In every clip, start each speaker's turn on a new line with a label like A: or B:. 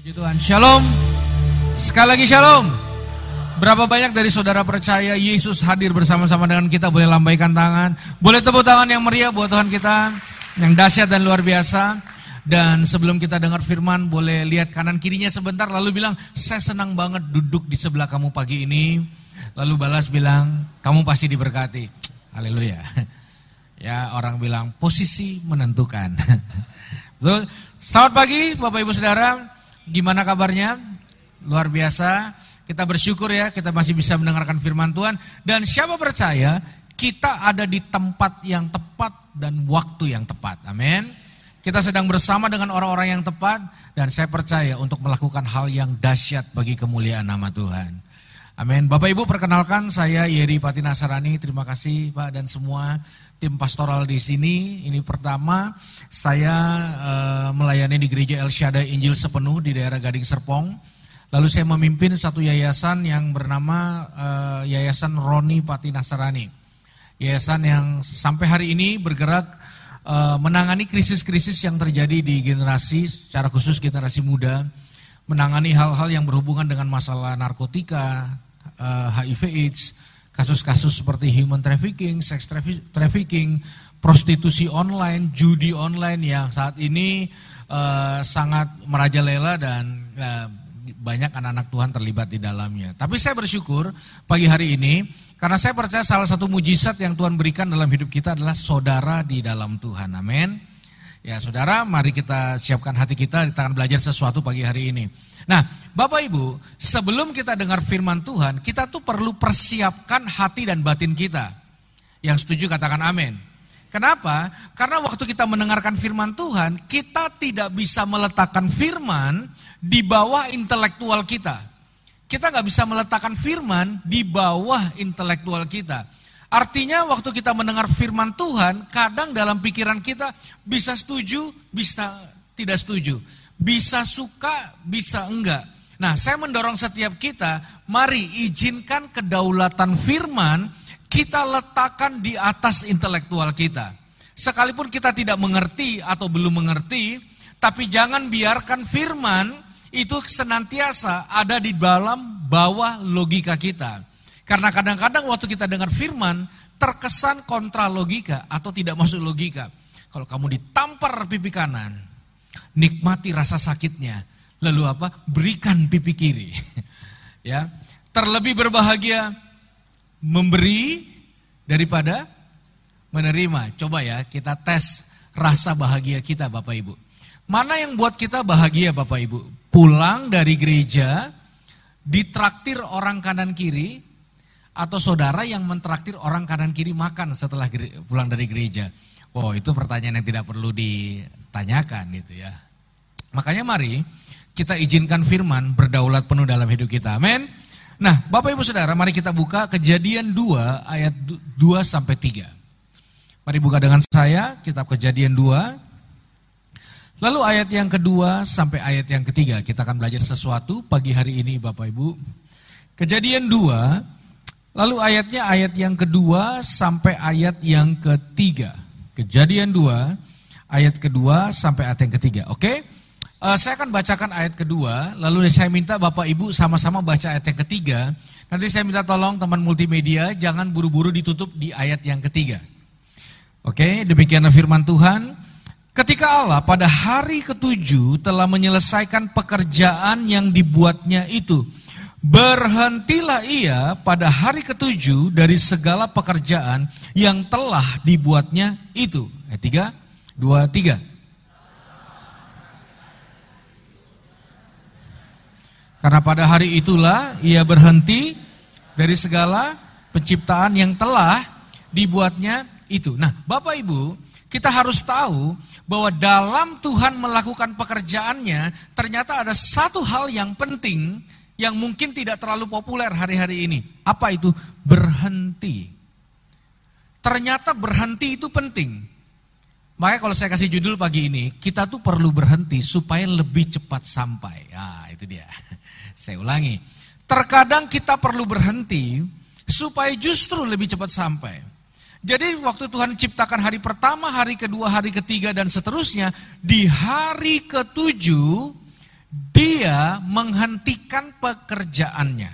A: Puji Tuhan. Shalom. Sekali lagi shalom. Berapa banyak dari saudara percaya Yesus hadir bersama-sama dengan kita? Boleh lambaikan tangan. Boleh tepuk tangan yang meriah buat Tuhan kita. Yang dahsyat dan luar biasa. Dan sebelum kita dengar firman, boleh lihat kanan kirinya sebentar. Lalu bilang, saya senang banget duduk di sebelah kamu pagi ini. Lalu balas bilang, kamu pasti diberkati. Haleluya. Ya orang bilang, posisi menentukan. Betul? Selamat pagi Bapak Ibu Saudara. Gimana kabarnya? Luar biasa. Kita bersyukur ya, kita masih bisa mendengarkan firman Tuhan. Dan siapa percaya, kita ada di tempat yang tepat dan waktu yang tepat. Amin. Kita sedang bersama dengan orang-orang yang tepat. Dan saya percaya untuk melakukan hal yang dahsyat bagi kemuliaan nama Tuhan. Amin. Bapak Ibu perkenalkan saya Yeri Patinasarani. Terima kasih Pak dan semua tim pastoral di sini. Ini pertama saya uh, melayani di gereja El Shaddai Injil Sepenuh di daerah Gading Serpong. Lalu saya memimpin satu yayasan yang bernama uh, Yayasan Roni Pati Nasarani. Yayasan yang sampai hari ini bergerak uh, menangani krisis-krisis yang terjadi di generasi, secara khusus generasi muda. Menangani hal-hal yang berhubungan dengan masalah narkotika, uh, HIV AIDS, kasus-kasus seperti human trafficking, sex trafficking, prostitusi online, judi online yang saat ini uh, sangat merajalela dan uh, banyak anak-anak Tuhan terlibat di dalamnya. Tapi saya bersyukur pagi hari ini karena saya percaya salah satu mujizat yang Tuhan berikan dalam hidup kita adalah saudara di dalam Tuhan. Amin. Ya saudara, mari kita siapkan hati kita, kita akan belajar sesuatu pagi hari ini. Nah, Bapak Ibu, sebelum kita dengar firman Tuhan, kita tuh perlu persiapkan hati dan batin kita. Yang setuju katakan amin. Kenapa? Karena waktu kita mendengarkan firman Tuhan, kita tidak bisa meletakkan firman di bawah intelektual kita. Kita nggak bisa meletakkan firman di bawah intelektual kita. Artinya waktu kita mendengar firman Tuhan, kadang dalam pikiran kita bisa setuju, bisa tidak setuju. Bisa suka, bisa enggak. Nah saya mendorong setiap kita, mari izinkan kedaulatan firman kita letakkan di atas intelektual kita. Sekalipun kita tidak mengerti atau belum mengerti, tapi jangan biarkan firman itu senantiasa ada di dalam bawah logika kita. Karena kadang-kadang waktu kita dengar firman, terkesan kontra logika atau tidak masuk logika. Kalau kamu ditampar pipi kanan, nikmati rasa sakitnya. Lalu apa? Berikan pipi kiri. ya, terlebih berbahagia memberi daripada menerima. Coba ya, kita tes rasa bahagia kita Bapak Ibu. Mana yang buat kita bahagia Bapak Ibu? Pulang dari gereja, ditraktir orang kanan kiri, atau saudara yang mentraktir orang kanan kiri makan setelah pulang dari gereja? Wow, itu pertanyaan yang tidak perlu ditanyakan gitu ya. Makanya mari kita izinkan firman berdaulat penuh dalam hidup kita. Amin. Nah, Bapak Ibu Saudara, mari kita buka Kejadian 2 ayat 2 sampai 3. Mari buka dengan saya kitab Kejadian 2. Lalu ayat yang kedua sampai ayat yang ketiga kita akan belajar sesuatu pagi hari ini Bapak Ibu. Kejadian 2 Lalu ayatnya ayat yang kedua sampai ayat yang ketiga. Kejadian dua, ayat kedua sampai ayat yang ketiga. Oke? Uh, saya akan bacakan ayat kedua, lalu saya minta Bapak Ibu sama-sama baca ayat yang ketiga. Nanti saya minta tolong teman multimedia jangan buru-buru ditutup di ayat yang ketiga. Oke, demikian firman Tuhan. Ketika Allah pada hari ketujuh telah menyelesaikan pekerjaan yang dibuatnya itu Berhentilah ia pada hari ketujuh dari segala pekerjaan yang telah dibuatnya itu. Ayat tiga, dua, tiga. Karena pada hari itulah ia berhenti dari segala penciptaan yang telah dibuatnya itu. Nah, Bapak Ibu, kita harus tahu bahwa dalam Tuhan melakukan pekerjaannya, ternyata ada satu hal yang penting yang mungkin tidak terlalu populer hari-hari ini. Apa itu? Berhenti. Ternyata berhenti itu penting. Makanya kalau saya kasih judul pagi ini, kita tuh perlu berhenti supaya lebih cepat sampai. Ah, itu dia. Saya ulangi. Terkadang kita perlu berhenti supaya justru lebih cepat sampai. Jadi waktu Tuhan ciptakan hari pertama, hari kedua, hari ketiga dan seterusnya, di hari ketujuh dia menghentikan pekerjaannya.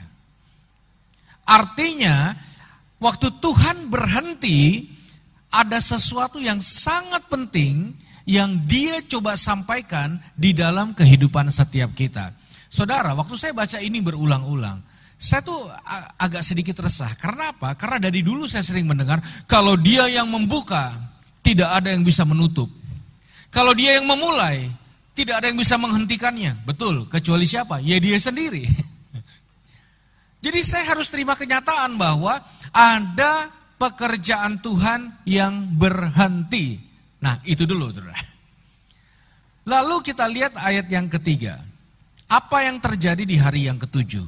A: Artinya, waktu Tuhan berhenti, ada sesuatu yang sangat penting yang dia coba sampaikan di dalam kehidupan setiap kita. Saudara, waktu saya baca ini berulang-ulang, saya tuh agak sedikit resah. Karena apa? Karena dari dulu saya sering mendengar, kalau dia yang membuka, tidak ada yang bisa menutup. Kalau dia yang memulai, tidak ada yang bisa menghentikannya. Betul, kecuali siapa? Ya dia sendiri. Jadi saya harus terima kenyataan bahwa ada pekerjaan Tuhan yang berhenti. Nah, itu dulu, Saudara. Lalu kita lihat ayat yang ketiga. Apa yang terjadi di hari yang ketujuh?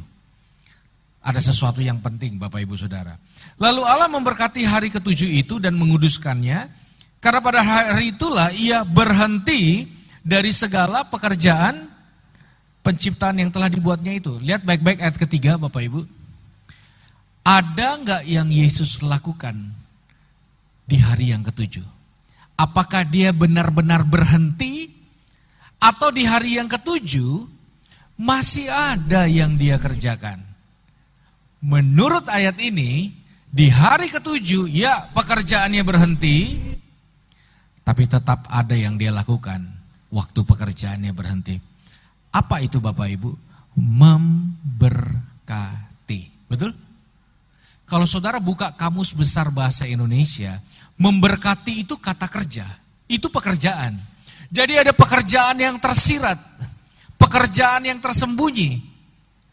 A: Ada sesuatu yang penting Bapak Ibu Saudara. Lalu Allah memberkati hari ketujuh itu dan menguduskannya. Karena pada hari itulah ia berhenti dari segala pekerjaan penciptaan yang telah dibuatnya itu. Lihat baik-baik ayat ketiga Bapak Ibu. Ada nggak yang Yesus lakukan di hari yang ketujuh? Apakah dia benar-benar berhenti atau di hari yang ketujuh masih ada yang dia kerjakan? Menurut ayat ini, di hari ketujuh ya pekerjaannya berhenti, tapi tetap ada yang dia lakukan waktu pekerjaannya berhenti. Apa itu Bapak Ibu? Memberkati. Betul? Kalau saudara buka kamus besar bahasa Indonesia, Memberkati itu kata kerja, itu pekerjaan. Jadi ada pekerjaan yang tersirat, pekerjaan yang tersembunyi,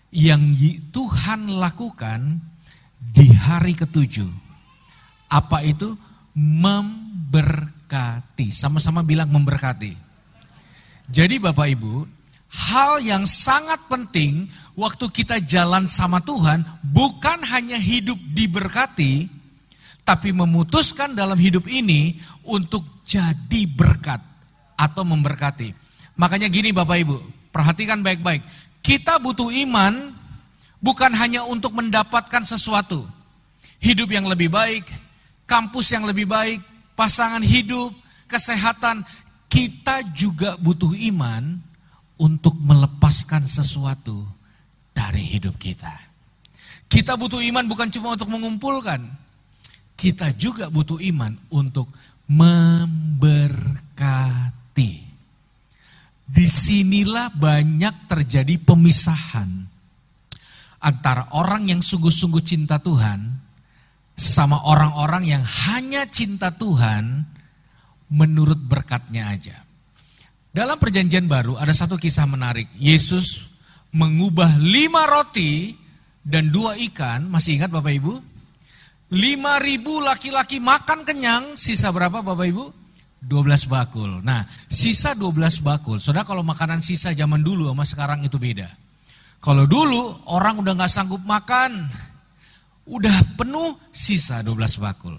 A: yang Tuhan lakukan di hari ketujuh. Apa itu? Memberkati. Sama-sama bilang memberkati. Jadi Bapak Ibu, hal yang sangat penting waktu kita jalan sama Tuhan bukan hanya hidup diberkati, tapi memutuskan dalam hidup ini untuk jadi berkat atau memberkati. Makanya gini Bapak Ibu, perhatikan baik-baik. Kita butuh iman bukan hanya untuk mendapatkan sesuatu. Hidup yang lebih baik, kampus yang lebih baik, pasangan hidup, kesehatan. Kita juga butuh iman untuk melepaskan sesuatu dari hidup kita. Kita butuh iman bukan cuma untuk mengumpulkan, kita juga butuh iman untuk memberkati. Di sinilah banyak terjadi pemisahan antara orang yang sungguh-sungguh cinta Tuhan sama orang-orang yang hanya cinta Tuhan menurut berkatnya aja. Dalam perjanjian baru ada satu kisah menarik. Yesus mengubah lima roti dan dua ikan. Masih ingat Bapak Ibu? Lima ribu laki-laki makan kenyang, sisa berapa Bapak Ibu? 12 bakul. Nah, sisa 12 bakul. Saudara kalau makanan sisa zaman dulu sama sekarang itu beda. Kalau dulu orang udah gak sanggup makan, udah penuh sisa 12 bakul.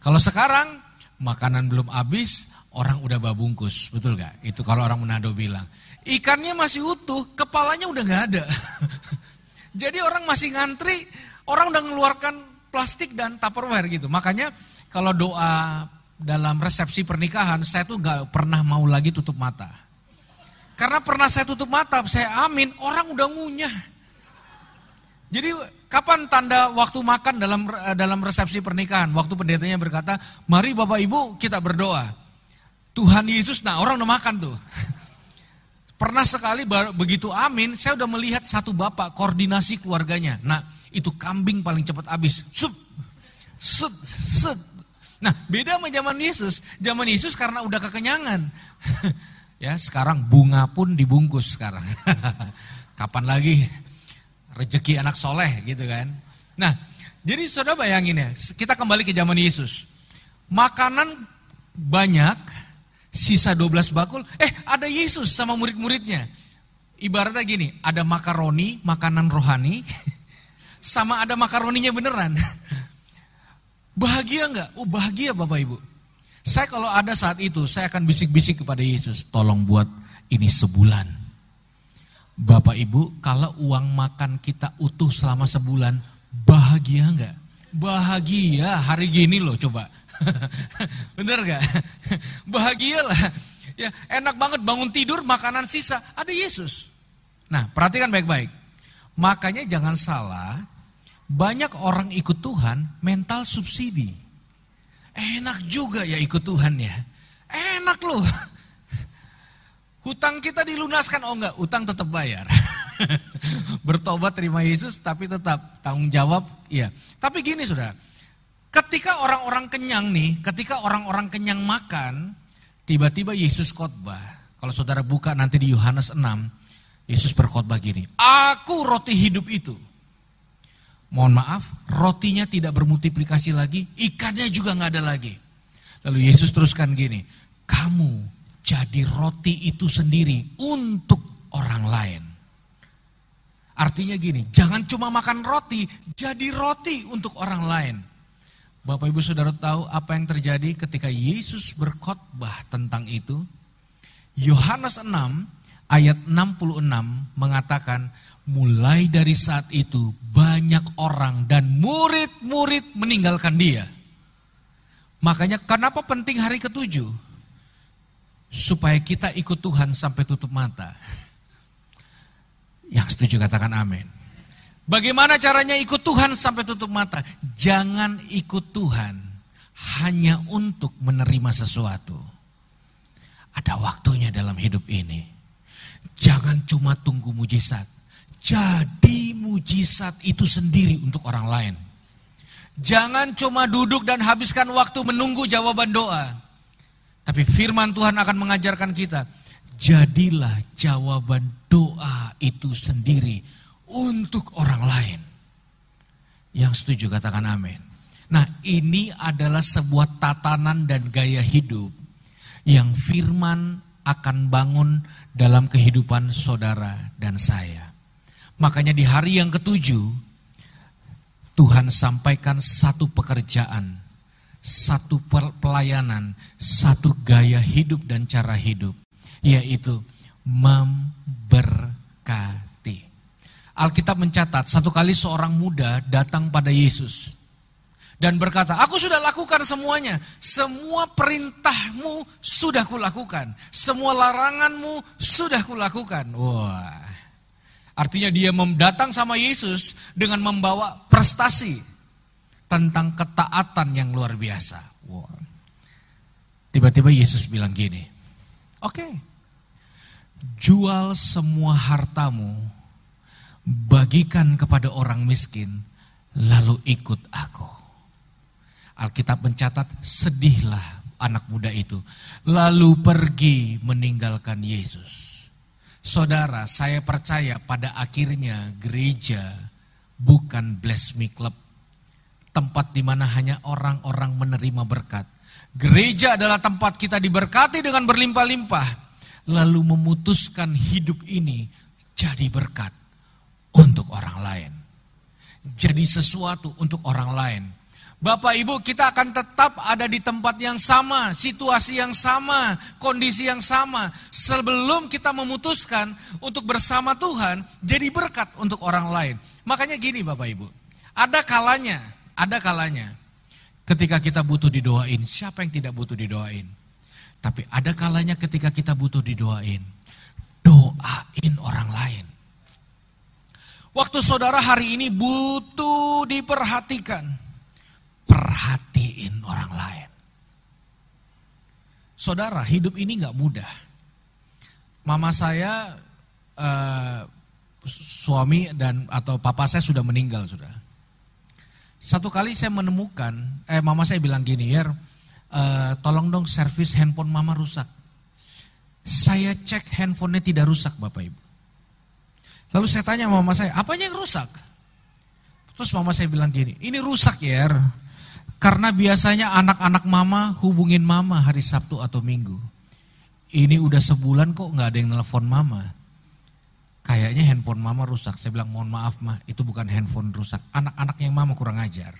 A: Kalau sekarang makanan belum habis, orang udah babungkus, betul gak? Itu kalau orang Manado bilang. Ikannya masih utuh, kepalanya udah gak ada. Jadi orang masih ngantri, orang udah ngeluarkan plastik dan tupperware gitu. Makanya kalau doa dalam resepsi pernikahan, saya tuh nggak pernah mau lagi tutup mata. Karena pernah saya tutup mata, saya amin, orang udah ngunyah. Jadi kapan tanda waktu makan dalam dalam resepsi pernikahan? Waktu pendetanya berkata, mari Bapak Ibu kita berdoa. Tuhan Yesus, nah orang udah makan tuh. Pernah sekali begitu amin, saya udah melihat satu bapak koordinasi keluarganya. Nah itu kambing paling cepat habis. Sup, set, set. Nah beda sama zaman Yesus. Zaman Yesus karena udah kekenyangan. ya sekarang bunga pun dibungkus sekarang. Kapan lagi rezeki anak soleh gitu kan. Nah jadi saudara bayangin ya, kita kembali ke zaman Yesus. Makanan banyak, sisa 12 bakul, eh ada Yesus sama murid-muridnya. Ibaratnya gini, ada makaroni, makanan rohani, sama ada makaroninya beneran. Bahagia nggak? Oh bahagia Bapak Ibu. Saya kalau ada saat itu, saya akan bisik-bisik kepada Yesus, tolong buat ini sebulan. Bapak Ibu, kalau uang makan kita utuh selama sebulan, bahagia nggak? Bahagia, hari gini loh coba. Bener gak? Bahagia lah. Ya, enak banget bangun tidur, makanan sisa, ada Yesus. Nah, perhatikan baik-baik. Makanya jangan salah, banyak orang ikut Tuhan mental subsidi. Enak juga ya ikut Tuhan ya. Enak loh. Hutang kita dilunaskan, oh enggak, hutang tetap bayar. Bertobat terima Yesus tapi tetap tanggung jawab, iya. Tapi gini sudah, ketika orang-orang kenyang nih, ketika orang-orang kenyang makan, tiba-tiba Yesus khotbah. Kalau saudara buka nanti di Yohanes 6, Yesus berkhotbah gini, aku roti hidup itu. Mohon maaf, rotinya tidak bermultiplikasi lagi, ikannya juga nggak ada lagi. Lalu Yesus teruskan gini, kamu jadi roti itu sendiri untuk orang lain. Artinya gini, jangan cuma makan roti, jadi roti untuk orang lain. Bapak Ibu Saudara tahu apa yang terjadi ketika Yesus berkhotbah tentang itu? Yohanes 6 ayat 66 mengatakan, mulai dari saat itu banyak orang dan murid-murid meninggalkan dia. Makanya kenapa penting hari ketujuh? Supaya kita ikut Tuhan sampai tutup mata. Yang setuju katakan amin. Bagaimana caranya ikut Tuhan sampai tutup mata? Jangan ikut Tuhan hanya untuk menerima sesuatu. Ada waktunya dalam hidup ini. Jangan cuma tunggu mujizat. Jadi mujizat itu sendiri untuk orang lain. Jangan cuma duduk dan habiskan waktu menunggu jawaban doa. Tapi firman Tuhan akan mengajarkan kita, jadilah jawaban doa itu sendiri untuk orang lain. Yang setuju katakan amin. Nah ini adalah sebuah tatanan dan gaya hidup yang firman akan bangun dalam kehidupan saudara dan saya. Makanya di hari yang ketujuh, Tuhan sampaikan satu pekerjaan satu pelayanan, satu gaya hidup dan cara hidup, yaitu memberkati. Alkitab mencatat satu kali seorang muda datang pada Yesus dan berkata, aku sudah lakukan semuanya, semua perintahmu sudah kulakukan, semua laranganmu sudah kulakukan. Wah, artinya dia datang sama Yesus dengan membawa prestasi, tentang ketaatan yang luar biasa. Wow. Tiba-tiba Yesus bilang gini, oke, okay, jual semua hartamu, bagikan kepada orang miskin, lalu ikut aku. Alkitab mencatat, sedihlah anak muda itu, lalu pergi meninggalkan Yesus. Saudara, saya percaya pada akhirnya gereja bukan bless me club tempat di mana hanya orang-orang menerima berkat. Gereja adalah tempat kita diberkati dengan berlimpah-limpah, lalu memutuskan hidup ini jadi berkat untuk orang lain. Jadi sesuatu untuk orang lain. Bapak Ibu kita akan tetap ada di tempat yang sama, situasi yang sama, kondisi yang sama. Sebelum kita memutuskan untuk bersama Tuhan jadi berkat untuk orang lain. Makanya gini Bapak Ibu, ada kalanya ada kalanya ketika kita butuh didoain, siapa yang tidak butuh didoain? Tapi ada kalanya ketika kita butuh didoain, doain orang lain. Waktu saudara hari ini butuh diperhatikan, perhatiin orang lain. Saudara, hidup ini nggak mudah. Mama saya, uh, suami dan atau papa saya sudah meninggal sudah. Satu kali saya menemukan, eh mama saya bilang gini, ya, tolong dong servis handphone mama rusak. Saya cek handphonenya tidak rusak Bapak Ibu. Lalu saya tanya mama saya, apanya yang rusak? Terus mama saya bilang gini, ini rusak ya, karena biasanya anak-anak mama hubungin mama hari Sabtu atau Minggu. Ini udah sebulan kok nggak ada yang nelfon mama kayaknya handphone mama rusak. Saya bilang mohon maaf mah, itu bukan handphone rusak. Anak-anak yang mama kurang ajar.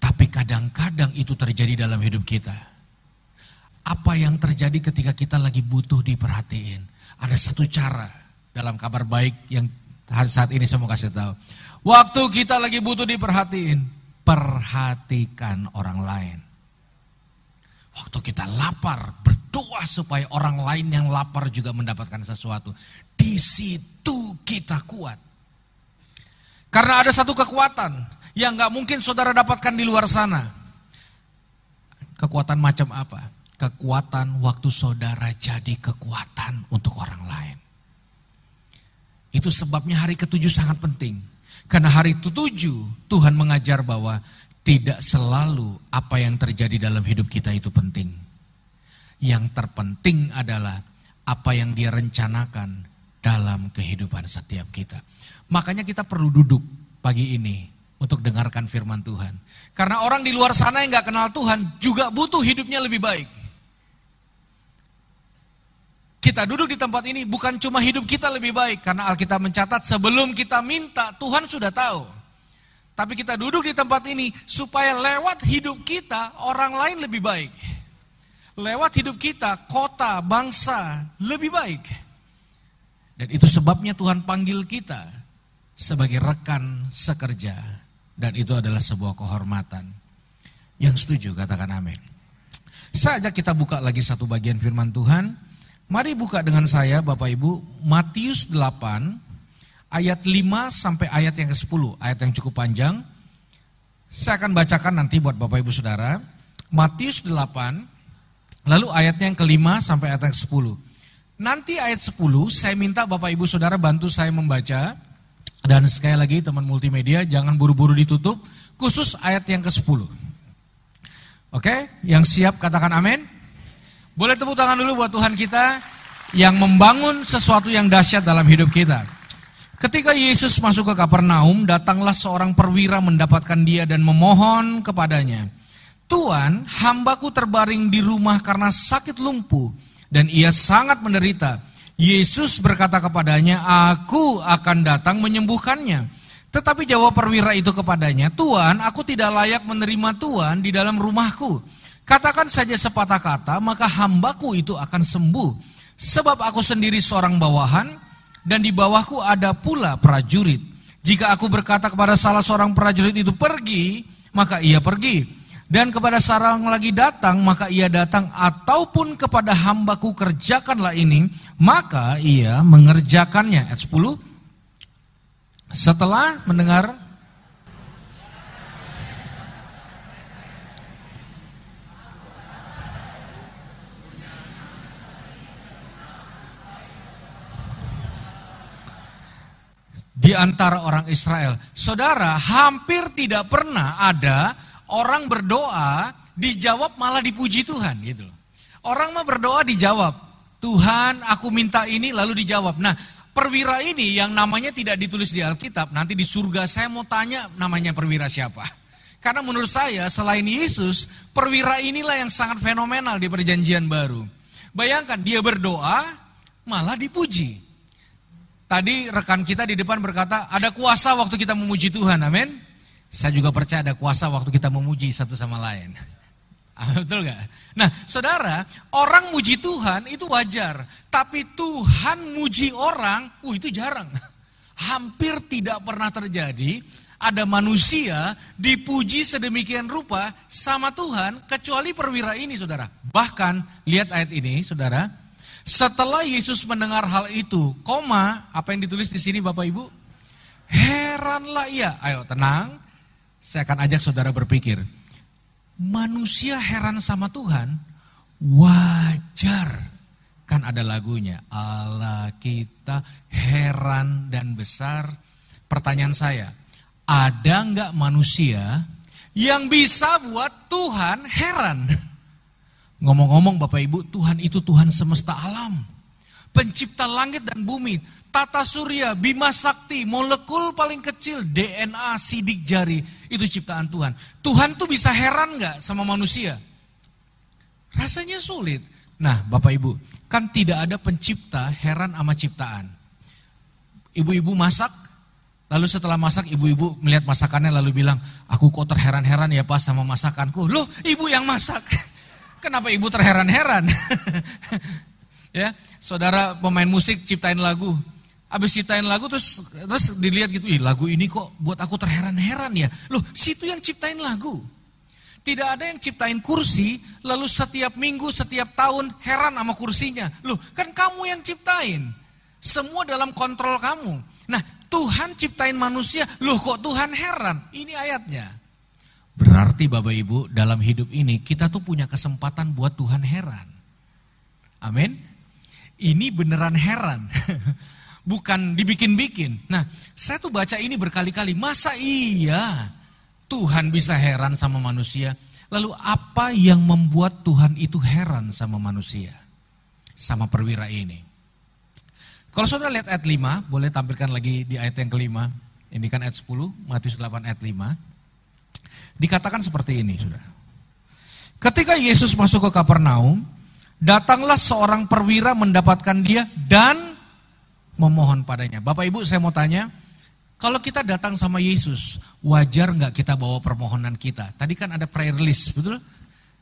A: Tapi kadang-kadang itu terjadi dalam hidup kita. Apa yang terjadi ketika kita lagi butuh diperhatiin? Ada satu cara dalam kabar baik yang saat ini saya mau kasih tahu. Waktu kita lagi butuh diperhatiin, perhatikan orang lain. Waktu kita lapar, berdoa supaya orang lain yang lapar juga mendapatkan sesuatu. di situ kita kuat. Karena ada satu kekuatan yang nggak mungkin saudara dapatkan di luar sana. Kekuatan macam apa? Kekuatan waktu saudara jadi kekuatan untuk orang lain. Itu sebabnya hari ketujuh sangat penting. Karena hari ketujuh Tuhan mengajar bahwa tidak selalu apa yang terjadi dalam hidup kita itu penting. Yang terpenting adalah apa yang dia rencanakan dalam kehidupan setiap kita. Makanya kita perlu duduk pagi ini untuk dengarkan firman Tuhan. Karena orang di luar sana yang gak kenal Tuhan juga butuh hidupnya lebih baik. Kita duduk di tempat ini bukan cuma hidup kita lebih baik. Karena Alkitab mencatat sebelum kita minta Tuhan sudah tahu. Tapi kita duduk di tempat ini supaya lewat hidup kita orang lain lebih baik. Lewat hidup kita kota, bangsa lebih baik. Dan itu sebabnya Tuhan panggil kita sebagai rekan sekerja. Dan itu adalah sebuah kehormatan. Yang setuju katakan amin. Saya ajak kita buka lagi satu bagian firman Tuhan. Mari buka dengan saya Bapak Ibu Matius 8 ayat 5 sampai ayat yang ke-10. Ayat yang cukup panjang. Saya akan bacakan nanti buat Bapak Ibu Saudara. Matius 8 lalu ayatnya yang kelima sampai ayat yang ke-10. Nanti ayat 10 saya minta Bapak Ibu Saudara bantu saya membaca dan sekali lagi teman multimedia jangan buru-buru ditutup khusus ayat yang ke-10. Oke, yang siap katakan amin. Boleh tepuk tangan dulu buat Tuhan kita yang membangun sesuatu yang dahsyat dalam hidup kita. Ketika Yesus masuk ke Kapernaum, datanglah seorang perwira mendapatkan dia dan memohon kepadanya. Tuhan, hambaku terbaring di rumah karena sakit lumpuh dan ia sangat menderita. Yesus berkata kepadanya, aku akan datang menyembuhkannya. Tetapi jawab perwira itu kepadanya, Tuhan, aku tidak layak menerima Tuhan di dalam rumahku. Katakan saja sepatah kata, maka hambaku itu akan sembuh. Sebab aku sendiri seorang bawahan, dan di bawahku ada pula prajurit. Jika aku berkata kepada salah seorang prajurit itu pergi, maka ia pergi. Dan kepada sarang lagi datang, maka ia datang. Ataupun kepada hambaku kerjakanlah ini, maka ia mengerjakannya. Ayat 10. Setelah mendengar di antara orang Israel. Saudara, hampir tidak pernah ada orang berdoa dijawab malah dipuji Tuhan gitu loh. Orang mah berdoa dijawab. Tuhan aku minta ini lalu dijawab. Nah perwira ini yang namanya tidak ditulis di Alkitab. Nanti di surga saya mau tanya namanya perwira siapa. Karena menurut saya selain Yesus perwira inilah yang sangat fenomenal di perjanjian baru. Bayangkan dia berdoa malah dipuji. Tadi rekan kita di depan berkata ada kuasa waktu kita memuji Tuhan amin. Saya juga percaya ada kuasa waktu kita memuji satu sama lain. Betul gak? Nah saudara, orang muji Tuhan itu wajar. Tapi Tuhan muji orang, uh itu jarang. Hampir tidak pernah terjadi ada manusia dipuji sedemikian rupa sama Tuhan kecuali perwira ini saudara. Bahkan lihat ayat ini saudara. Setelah Yesus mendengar hal itu, koma, apa yang ditulis di sini Bapak Ibu? Heranlah ia. Ayo tenang. Saya akan ajak saudara berpikir, manusia heran sama Tuhan, wajar. Kan ada lagunya, Allah kita heran dan besar. Pertanyaan saya, ada nggak manusia yang bisa buat Tuhan heran? Ngomong-ngomong Bapak Ibu, Tuhan itu Tuhan semesta alam. Pencipta langit dan bumi, tata surya, bima sakti, molekul paling kecil, DNA, sidik jari, itu ciptaan Tuhan. Tuhan tuh bisa heran nggak sama manusia? Rasanya sulit. Nah Bapak Ibu, kan tidak ada pencipta heran sama ciptaan. Ibu-ibu masak, lalu setelah masak ibu-ibu melihat masakannya lalu bilang, aku kok terheran-heran ya pas sama masakanku. Loh ibu yang masak, kenapa ibu terheran-heran? ya, saudara pemain musik ciptain lagu, Abis ciptain lagu terus terus dilihat gitu, ih lagu ini kok buat aku terheran-heran ya. Loh, situ yang ciptain lagu. Tidak ada yang ciptain kursi, lalu setiap minggu, setiap tahun heran sama kursinya. Loh, kan kamu yang ciptain. Semua dalam kontrol kamu. Nah, Tuhan ciptain manusia, loh kok Tuhan heran? Ini ayatnya. Berarti Bapak Ibu, dalam hidup ini kita tuh punya kesempatan buat Tuhan heran. Amin. Ini beneran heran. Bukan dibikin-bikin. Nah, saya tuh baca ini berkali-kali. Masa iya Tuhan bisa heran sama manusia? Lalu apa yang membuat Tuhan itu heran sama manusia? Sama perwira ini. Kalau saudara lihat ayat 5, boleh tampilkan lagi di ayat yang kelima. Ini kan ayat 10, Matius 8 ayat 5. Dikatakan seperti ini, sudah. Ketika Yesus masuk ke Kapernaum, datanglah seorang perwira mendapatkan dia dan memohon padanya. Bapak Ibu saya mau tanya, kalau kita datang sama Yesus, wajar nggak kita bawa permohonan kita? Tadi kan ada prayer list, betul?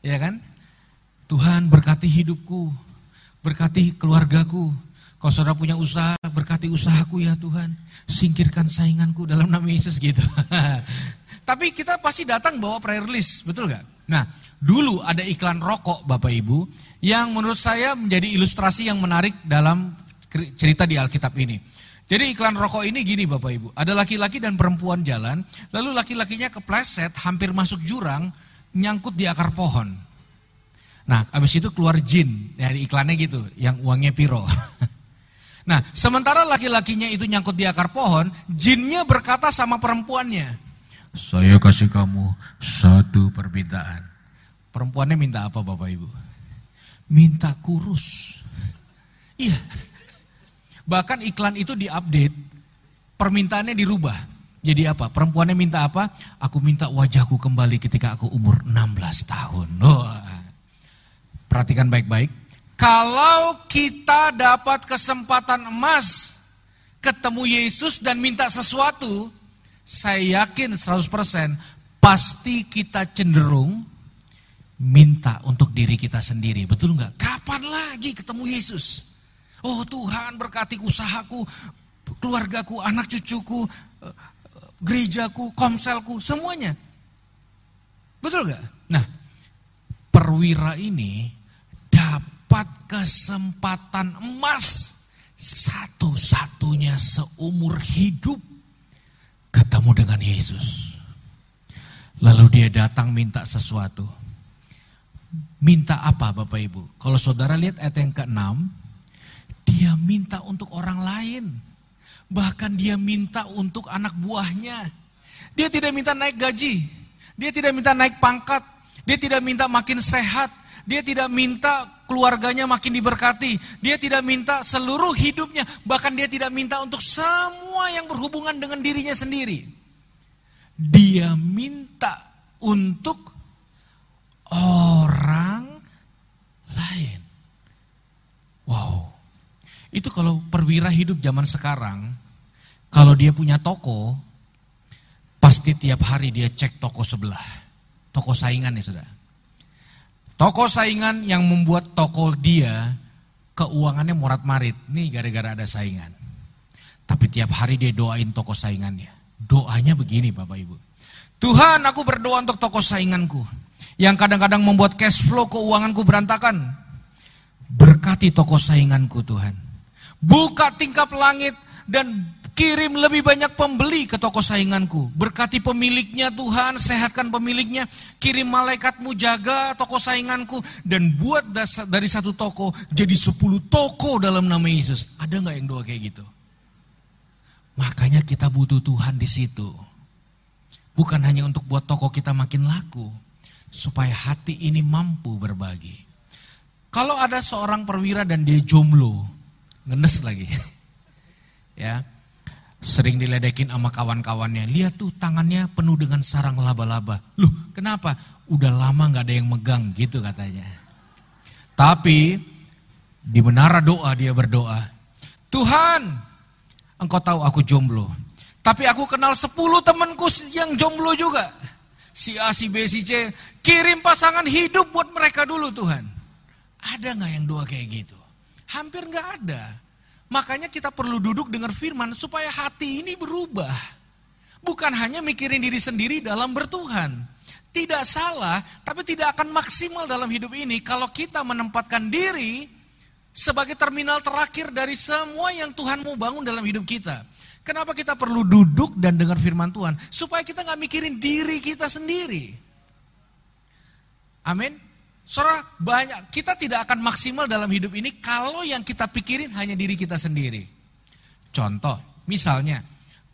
A: Ya kan? Tuhan berkati hidupku, berkati keluargaku. Kalau saudara punya usaha, berkati usahaku ya Tuhan. Singkirkan sainganku dalam nama Yesus gitu. Tapi kita pasti datang bawa prayer list, betul nggak? Nah, dulu ada iklan rokok Bapak Ibu yang menurut saya menjadi ilustrasi yang menarik dalam cerita di Alkitab ini. Jadi iklan rokok ini gini Bapak Ibu, ada laki-laki dan perempuan jalan, lalu laki-lakinya kepleset hampir masuk jurang, nyangkut di akar pohon. Nah, abis itu keluar jin, dari iklannya gitu, yang uangnya piro. nah, sementara laki-lakinya itu nyangkut di akar pohon, jinnya berkata sama perempuannya, saya kasih kamu satu permintaan. Perempuannya minta apa Bapak Ibu? Minta kurus. Iya. Bahkan iklan itu diupdate, permintaannya dirubah. Jadi apa? Perempuannya minta apa? Aku minta wajahku kembali ketika aku umur 16 tahun. Wah. Perhatikan baik-baik. Kalau kita dapat kesempatan emas ketemu Yesus dan minta sesuatu, saya yakin 100% pasti kita cenderung minta untuk diri kita sendiri. Betul nggak? Kapan lagi ketemu Yesus? Oh Tuhan berkati usahaku, keluargaku, anak cucuku, gerejaku, komselku, semuanya. Betul nggak? Nah, perwira ini dapat kesempatan emas satu-satunya seumur hidup ketemu dengan Yesus. Lalu dia datang minta sesuatu. Minta apa Bapak Ibu? Kalau saudara lihat ayat yang ke-6, dia minta untuk orang lain. Bahkan dia minta untuk anak buahnya. Dia tidak minta naik gaji. Dia tidak minta naik pangkat. Dia tidak minta makin sehat. Dia tidak minta keluarganya makin diberkati. Dia tidak minta seluruh hidupnya. Bahkan dia tidak minta untuk semua yang berhubungan dengan dirinya sendiri. Dia minta untuk orang lain. Wow. Itu kalau perwira hidup zaman sekarang, kalau dia punya toko, pasti tiap hari dia cek toko sebelah. Toko saingan ya sudah. Toko saingan yang membuat toko dia keuangannya morat marit. Nih gara-gara ada saingan. Tapi tiap hari dia doain toko saingannya. Doanya begini Bapak Ibu. Tuhan aku berdoa untuk toko sainganku. Yang kadang-kadang membuat cash flow keuanganku berantakan. Berkati toko sainganku Tuhan. Buka tingkap langit dan Kirim lebih banyak pembeli ke toko sainganku. Berkati pemiliknya Tuhan, sehatkan pemiliknya. Kirim malaikatmu jaga toko sainganku. Dan buat dari satu toko jadi sepuluh toko dalam nama Yesus. Ada nggak yang doa kayak gitu? Makanya kita butuh Tuhan di situ. Bukan hanya untuk buat toko kita makin laku. Supaya hati ini mampu berbagi. Kalau ada seorang perwira dan dia jomblo. Ngenes lagi. ya Sering diledekin sama kawan-kawannya. Lihat tuh tangannya penuh dengan sarang laba-laba. Loh kenapa? Udah lama gak ada yang megang gitu katanya. Tapi di menara doa dia berdoa. Tuhan engkau tahu aku jomblo. Tapi aku kenal 10 temanku yang jomblo juga. Si A, si B, si C. Kirim pasangan hidup buat mereka dulu Tuhan. Ada gak yang doa kayak gitu? Hampir gak ada. Makanya kita perlu duduk dengar firman supaya hati ini berubah. Bukan hanya mikirin diri sendiri dalam bertuhan. Tidak salah, tapi tidak akan maksimal dalam hidup ini kalau kita menempatkan diri sebagai terminal terakhir dari semua yang Tuhan mau bangun dalam hidup kita. Kenapa kita perlu duduk dan dengar firman Tuhan? Supaya kita nggak mikirin diri kita sendiri. Amin. Saudara, banyak kita tidak akan maksimal dalam hidup ini kalau yang kita pikirin hanya diri kita sendiri. Contoh, misalnya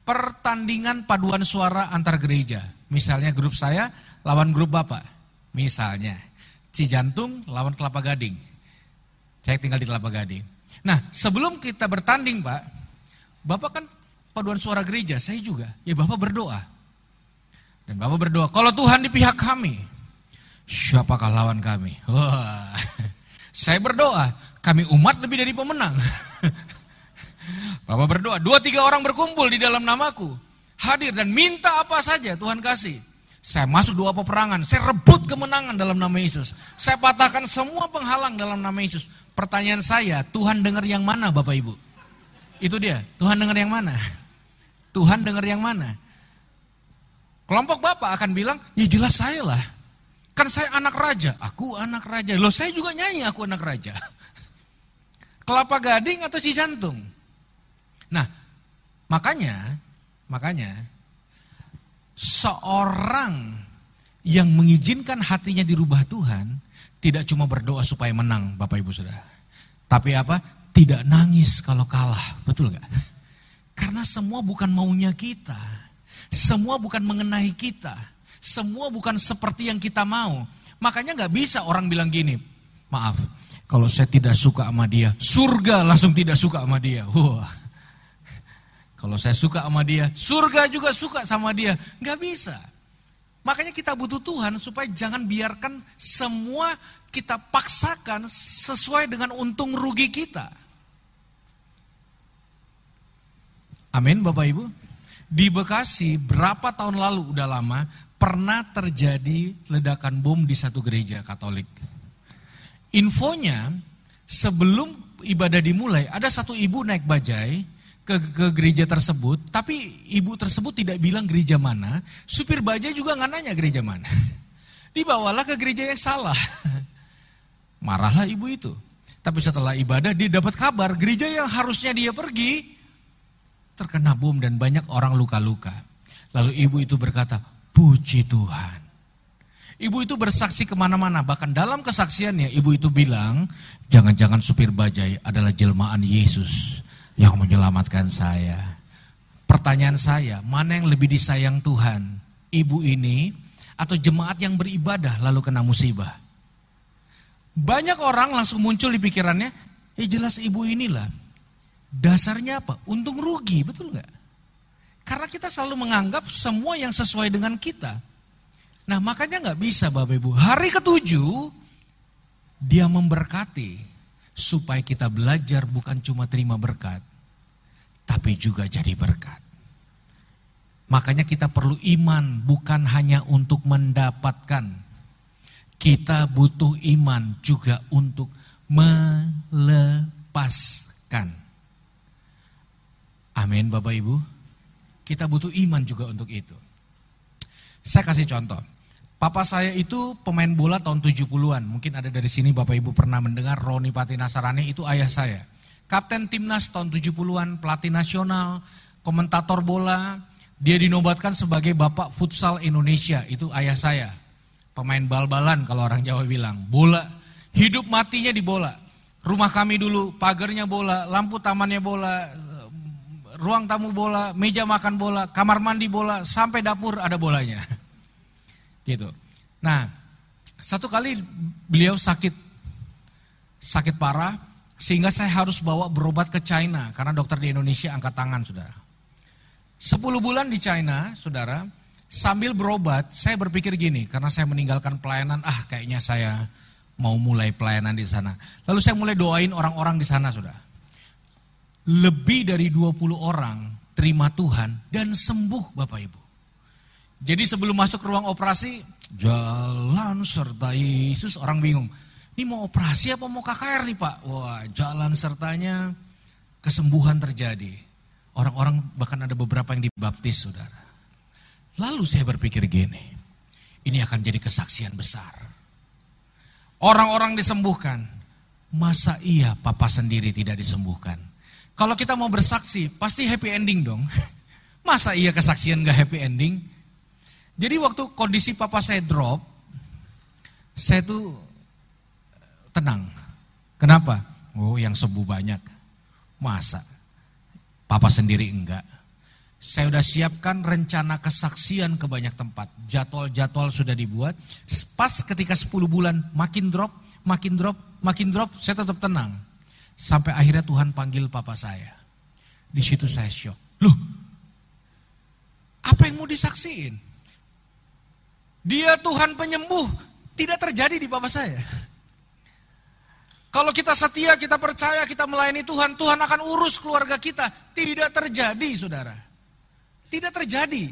A: pertandingan paduan suara antar gereja. Misalnya grup saya lawan grup Bapak. Misalnya, Cijantung lawan Kelapa Gading. Saya tinggal di Kelapa Gading. Nah, sebelum kita bertanding, Pak, Bapak kan paduan suara gereja, saya juga. Ya Bapak berdoa. Dan Bapak berdoa, kalau Tuhan di pihak kami, siapakah lawan kami? Wah, saya berdoa, kami umat lebih dari pemenang. Bapak berdoa, dua tiga orang berkumpul di dalam namaku, hadir dan minta apa saja Tuhan kasih. Saya masuk dua peperangan, saya rebut kemenangan dalam nama Yesus. Saya patahkan semua penghalang dalam nama Yesus. Pertanyaan saya, Tuhan dengar yang mana Bapak Ibu? Itu dia, Tuhan dengar yang mana? Tuhan dengar yang mana? Kelompok Bapak akan bilang, ya jelas saya lah. Kan saya anak raja, aku anak raja. Loh saya juga nyanyi aku anak raja. Kelapa gading atau si jantung? Nah, makanya, makanya seorang yang mengizinkan hatinya dirubah Tuhan tidak cuma berdoa supaya menang Bapak Ibu Saudara. Tapi apa? Tidak nangis kalau kalah. Betul nggak? Karena semua bukan maunya kita. Semua bukan mengenai kita. Semua bukan seperti yang kita mau. Makanya nggak bisa orang bilang gini, maaf, kalau saya tidak suka sama dia, surga langsung tidak suka sama dia. Wah, kalau saya suka sama dia, surga juga suka sama dia. Nggak bisa. Makanya kita butuh Tuhan supaya jangan biarkan semua kita paksakan sesuai dengan untung rugi kita. Amin Bapak Ibu. Di Bekasi berapa tahun lalu udah lama pernah terjadi ledakan bom di satu gereja Katolik. Infonya sebelum ibadah dimulai ada satu ibu naik bajai ke, ke gereja tersebut, tapi ibu tersebut tidak bilang gereja mana, supir bajai juga nggak nanya gereja mana. Dibawalah ke gereja yang salah. Marahlah ibu itu. Tapi setelah ibadah dia dapat kabar gereja yang harusnya dia pergi terkena bom dan banyak orang luka-luka. Lalu ibu itu berkata, puji Tuhan. Ibu itu bersaksi ke mana-mana, bahkan dalam kesaksiannya ibu itu bilang, jangan-jangan supir bajai adalah jelmaan Yesus yang menyelamatkan saya. Pertanyaan saya, mana yang lebih disayang Tuhan? Ibu ini atau jemaat yang beribadah lalu kena musibah? Banyak orang langsung muncul di pikirannya, ya jelas ibu inilah. Dasarnya apa? Untung rugi, betul nggak? Karena kita selalu menganggap semua yang sesuai dengan kita. Nah makanya nggak bisa Bapak Ibu. Hari ketujuh, dia memberkati supaya kita belajar bukan cuma terima berkat, tapi juga jadi berkat. Makanya kita perlu iman bukan hanya untuk mendapatkan. Kita butuh iman juga untuk melepaskan. Amin Bapak Ibu. Kita butuh iman juga untuk itu. Saya kasih contoh. Papa saya itu pemain bola tahun 70-an. Mungkin ada dari sini Bapak Ibu pernah mendengar Roni Pati Nasarani itu ayah saya. Kapten timnas tahun 70-an, pelatih nasional, komentator bola. Dia dinobatkan sebagai Bapak Futsal Indonesia, itu ayah saya. Pemain bal-balan kalau orang Jawa bilang. Bola, hidup matinya di bola. Rumah kami dulu pagarnya bola, lampu tamannya bola, ruang tamu bola, meja makan bola, kamar mandi bola, sampai dapur ada bolanya. Gitu. Nah, satu kali beliau sakit sakit parah sehingga saya harus bawa berobat ke China karena dokter di Indonesia angkat tangan, Saudara. Sepuluh bulan di China, Saudara, sambil berobat saya berpikir gini, karena saya meninggalkan pelayanan, ah kayaknya saya mau mulai pelayanan di sana. Lalu saya mulai doain orang-orang di sana, Saudara. Lebih dari 20 orang terima Tuhan dan sembuh Bapak Ibu. Jadi sebelum masuk ruang operasi, jalan serta Yesus, orang bingung. Ini mau operasi apa mau KKR nih Pak? Wah jalan sertanya kesembuhan terjadi. Orang-orang bahkan ada beberapa yang dibaptis saudara. Lalu saya berpikir gini, ini akan jadi kesaksian besar. Orang-orang disembuhkan, Masa iya papa sendiri tidak disembuhkan? Kalau kita mau bersaksi, pasti happy ending dong. Masa iya kesaksian gak happy ending? Jadi waktu kondisi papa saya drop, saya tuh tenang. Kenapa? Oh yang sembuh banyak. Masa? Papa sendiri enggak. Saya sudah siapkan rencana kesaksian ke banyak tempat. Jadwal-jadwal sudah dibuat. Pas ketika 10 bulan makin drop, makin drop, makin drop, saya tetap tenang. Sampai akhirnya Tuhan panggil papa saya. Di situ saya shock. Loh, apa yang mau disaksiin? Dia Tuhan penyembuh, tidak terjadi di papa saya. Kalau kita setia, kita percaya, kita melayani Tuhan, Tuhan akan urus keluarga kita. Tidak terjadi, saudara. Tidak terjadi.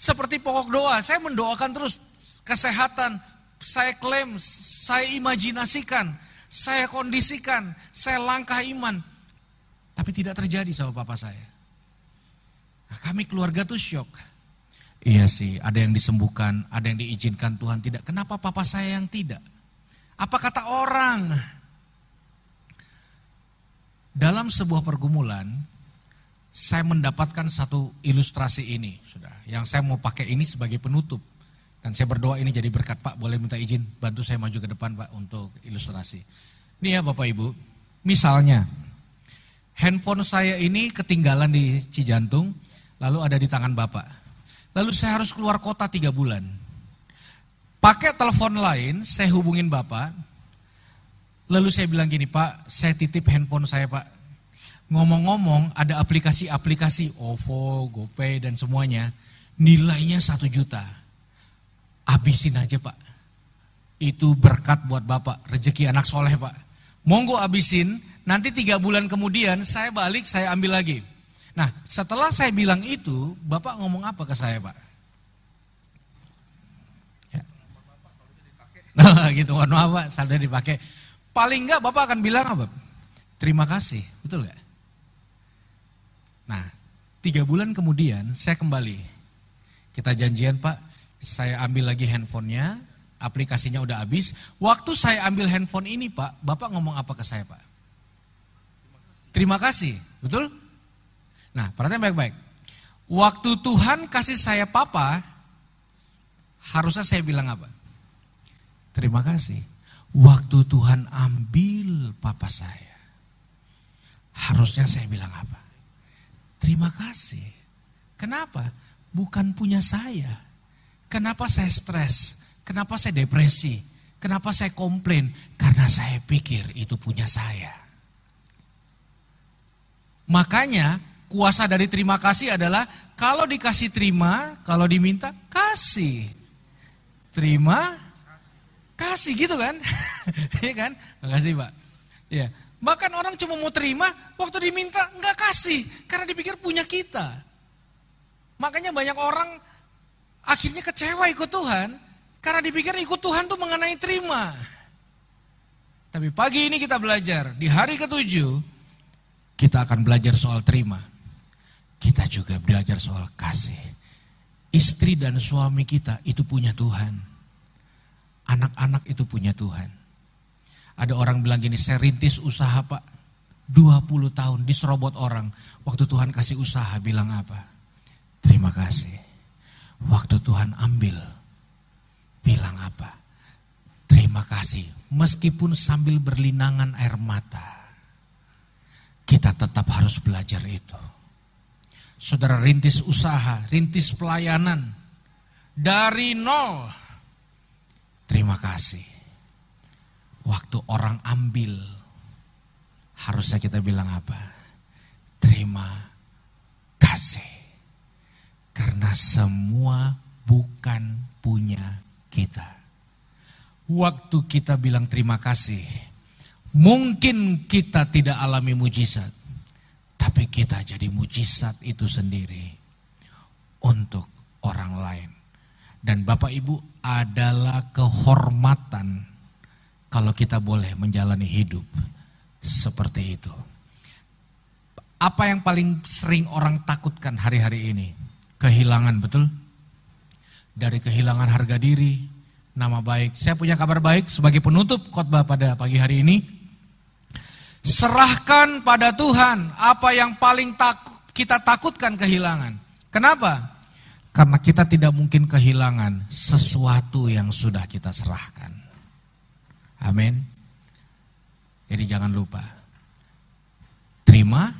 A: Seperti pokok doa, saya mendoakan terus kesehatan, saya klaim, saya imajinasikan, saya kondisikan, saya langkah iman. Tapi tidak terjadi sama papa saya. Nah, kami keluarga tuh shock. Iya sih, ada yang disembuhkan, ada yang diizinkan Tuhan tidak. Kenapa papa saya yang tidak? Apa kata orang? Dalam sebuah pergumulan, saya mendapatkan satu ilustrasi ini, sudah. Yang saya mau pakai ini sebagai penutup. Dan saya berdoa ini jadi berkat Pak, boleh minta izin bantu saya maju ke depan Pak untuk ilustrasi. Ini ya Bapak Ibu, misalnya handphone saya ini ketinggalan di Cijantung, lalu ada di tangan Bapak. Lalu saya harus keluar kota tiga bulan. Pakai telepon lain, saya hubungin Bapak. Lalu saya bilang gini, Pak, saya titip handphone saya Pak. Ngomong-ngomong, ada aplikasi-aplikasi OVO, GoPay, dan semuanya. Nilainya satu juta Habisin aja pak. Itu berkat buat bapak, rezeki anak soleh pak. Monggo abisin, nanti tiga bulan kemudian saya balik, saya ambil lagi. Nah setelah saya bilang itu, bapak ngomong apa ke saya pak? Ya. gitu, mohon maaf pak, saldo dipakai. Paling enggak bapak akan bilang apa? Terima kasih, betul nggak? Nah, tiga bulan kemudian saya kembali. Kita janjian pak, saya ambil lagi handphonenya, aplikasinya udah habis. Waktu saya ambil handphone ini Pak, Bapak ngomong apa ke saya Pak? Terima kasih, betul? Nah, perhatian baik-baik. Waktu Tuhan kasih saya papa, harusnya saya bilang apa? Terima kasih. Waktu Tuhan ambil papa saya, harusnya saya bilang apa? Terima kasih. Kenapa? Bukan punya saya, Kenapa saya stres? Kenapa saya depresi? Kenapa saya komplain? Karena saya pikir itu punya saya. Makanya kuasa dari terima kasih adalah kalau dikasih terima, kalau diminta kasih. Terima, kasih gitu kan? Iya kan? Makasih Pak. Ya. Bahkan orang cuma mau terima, waktu diminta nggak kasih karena dipikir punya kita. Makanya banyak orang Akhirnya kecewa ikut Tuhan karena dipikir ikut Tuhan tuh mengenai terima. Tapi pagi ini kita belajar, di hari ketujuh kita akan belajar soal terima. Kita juga belajar soal kasih. Istri dan suami kita itu punya Tuhan. Anak-anak itu punya Tuhan. Ada orang bilang gini, saya rintis usaha pak. 20 tahun diserobot orang. Waktu Tuhan kasih usaha bilang apa? Terima kasih. Waktu Tuhan ambil, bilang apa? Terima kasih, meskipun sambil berlinangan air mata, kita tetap harus belajar itu. Saudara rintis usaha, rintis pelayanan, dari nol, terima kasih. Waktu orang ambil, harusnya kita bilang apa? Terima kasih. Karena semua bukan punya kita. Waktu kita bilang terima kasih, mungkin kita tidak alami mujizat, tapi kita jadi mujizat itu sendiri untuk orang lain. Dan Bapak Ibu adalah kehormatan kalau kita boleh menjalani hidup seperti itu. Apa yang paling sering orang takutkan hari-hari ini? Kehilangan betul. Dari kehilangan harga diri, nama baik. Saya punya kabar baik sebagai penutup khotbah pada pagi hari ini. Serahkan pada Tuhan apa yang paling kita takutkan kehilangan. Kenapa? Karena kita tidak mungkin kehilangan sesuatu yang sudah kita serahkan. Amin. Jadi jangan lupa. Terima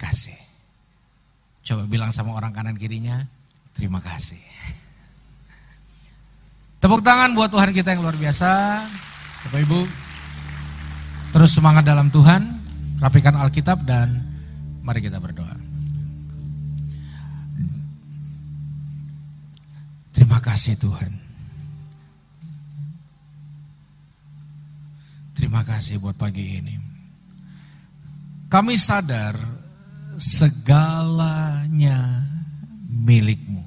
A: kasih. Coba bilang sama orang kanan kirinya, terima kasih. Tepuk tangan buat Tuhan kita yang luar biasa. Bapak Ibu, terus semangat dalam Tuhan, rapikan Alkitab dan mari kita berdoa. Terima kasih Tuhan. Terima kasih buat pagi ini. Kami sadar segalanya milikmu.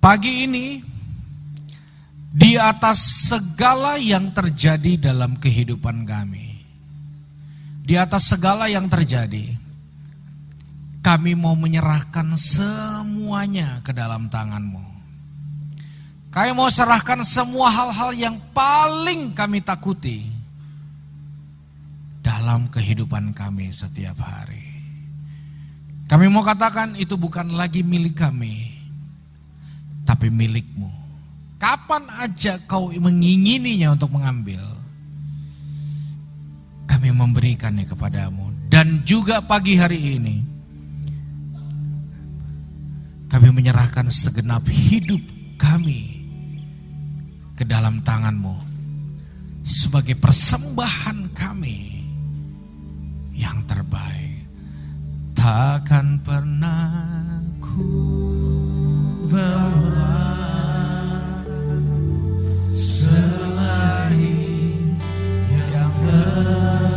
A: Pagi ini di atas segala yang terjadi dalam kehidupan kami. Di atas segala yang terjadi, kami mau menyerahkan semuanya ke dalam tanganmu. Kami mau serahkan semua hal-hal yang paling kami takuti dalam kehidupan kami setiap hari. Kami mau katakan itu bukan lagi milik kami, tapi milikmu. Kapan aja kau mengingininya untuk mengambil, kami memberikannya kepadamu. Dan juga pagi hari ini, kami menyerahkan segenap hidup kami ke dalam tanganmu sebagai persembahan kami yang terbaik. Takkan pernah ku bawa selain yang terbaik